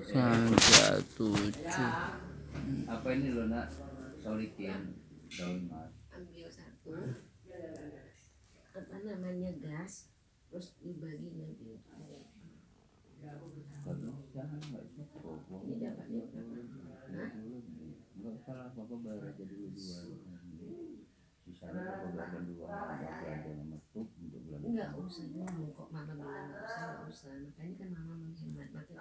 Sangga tujuh. apa ini lo nak? Solikin daun mas ambil satu. Apa namanya gas? Terus dibagi nanti. Karena jangan nggak cukup ini dapatnya berapa Hah? nggak salah bapak bayar aja dulu dua sisanya bapak bayar dua bapak belanja sama untuk bulan nggak usah dulu kok mama bilang nggak usah nggak usah. Makanya kan mama menghemat. Maka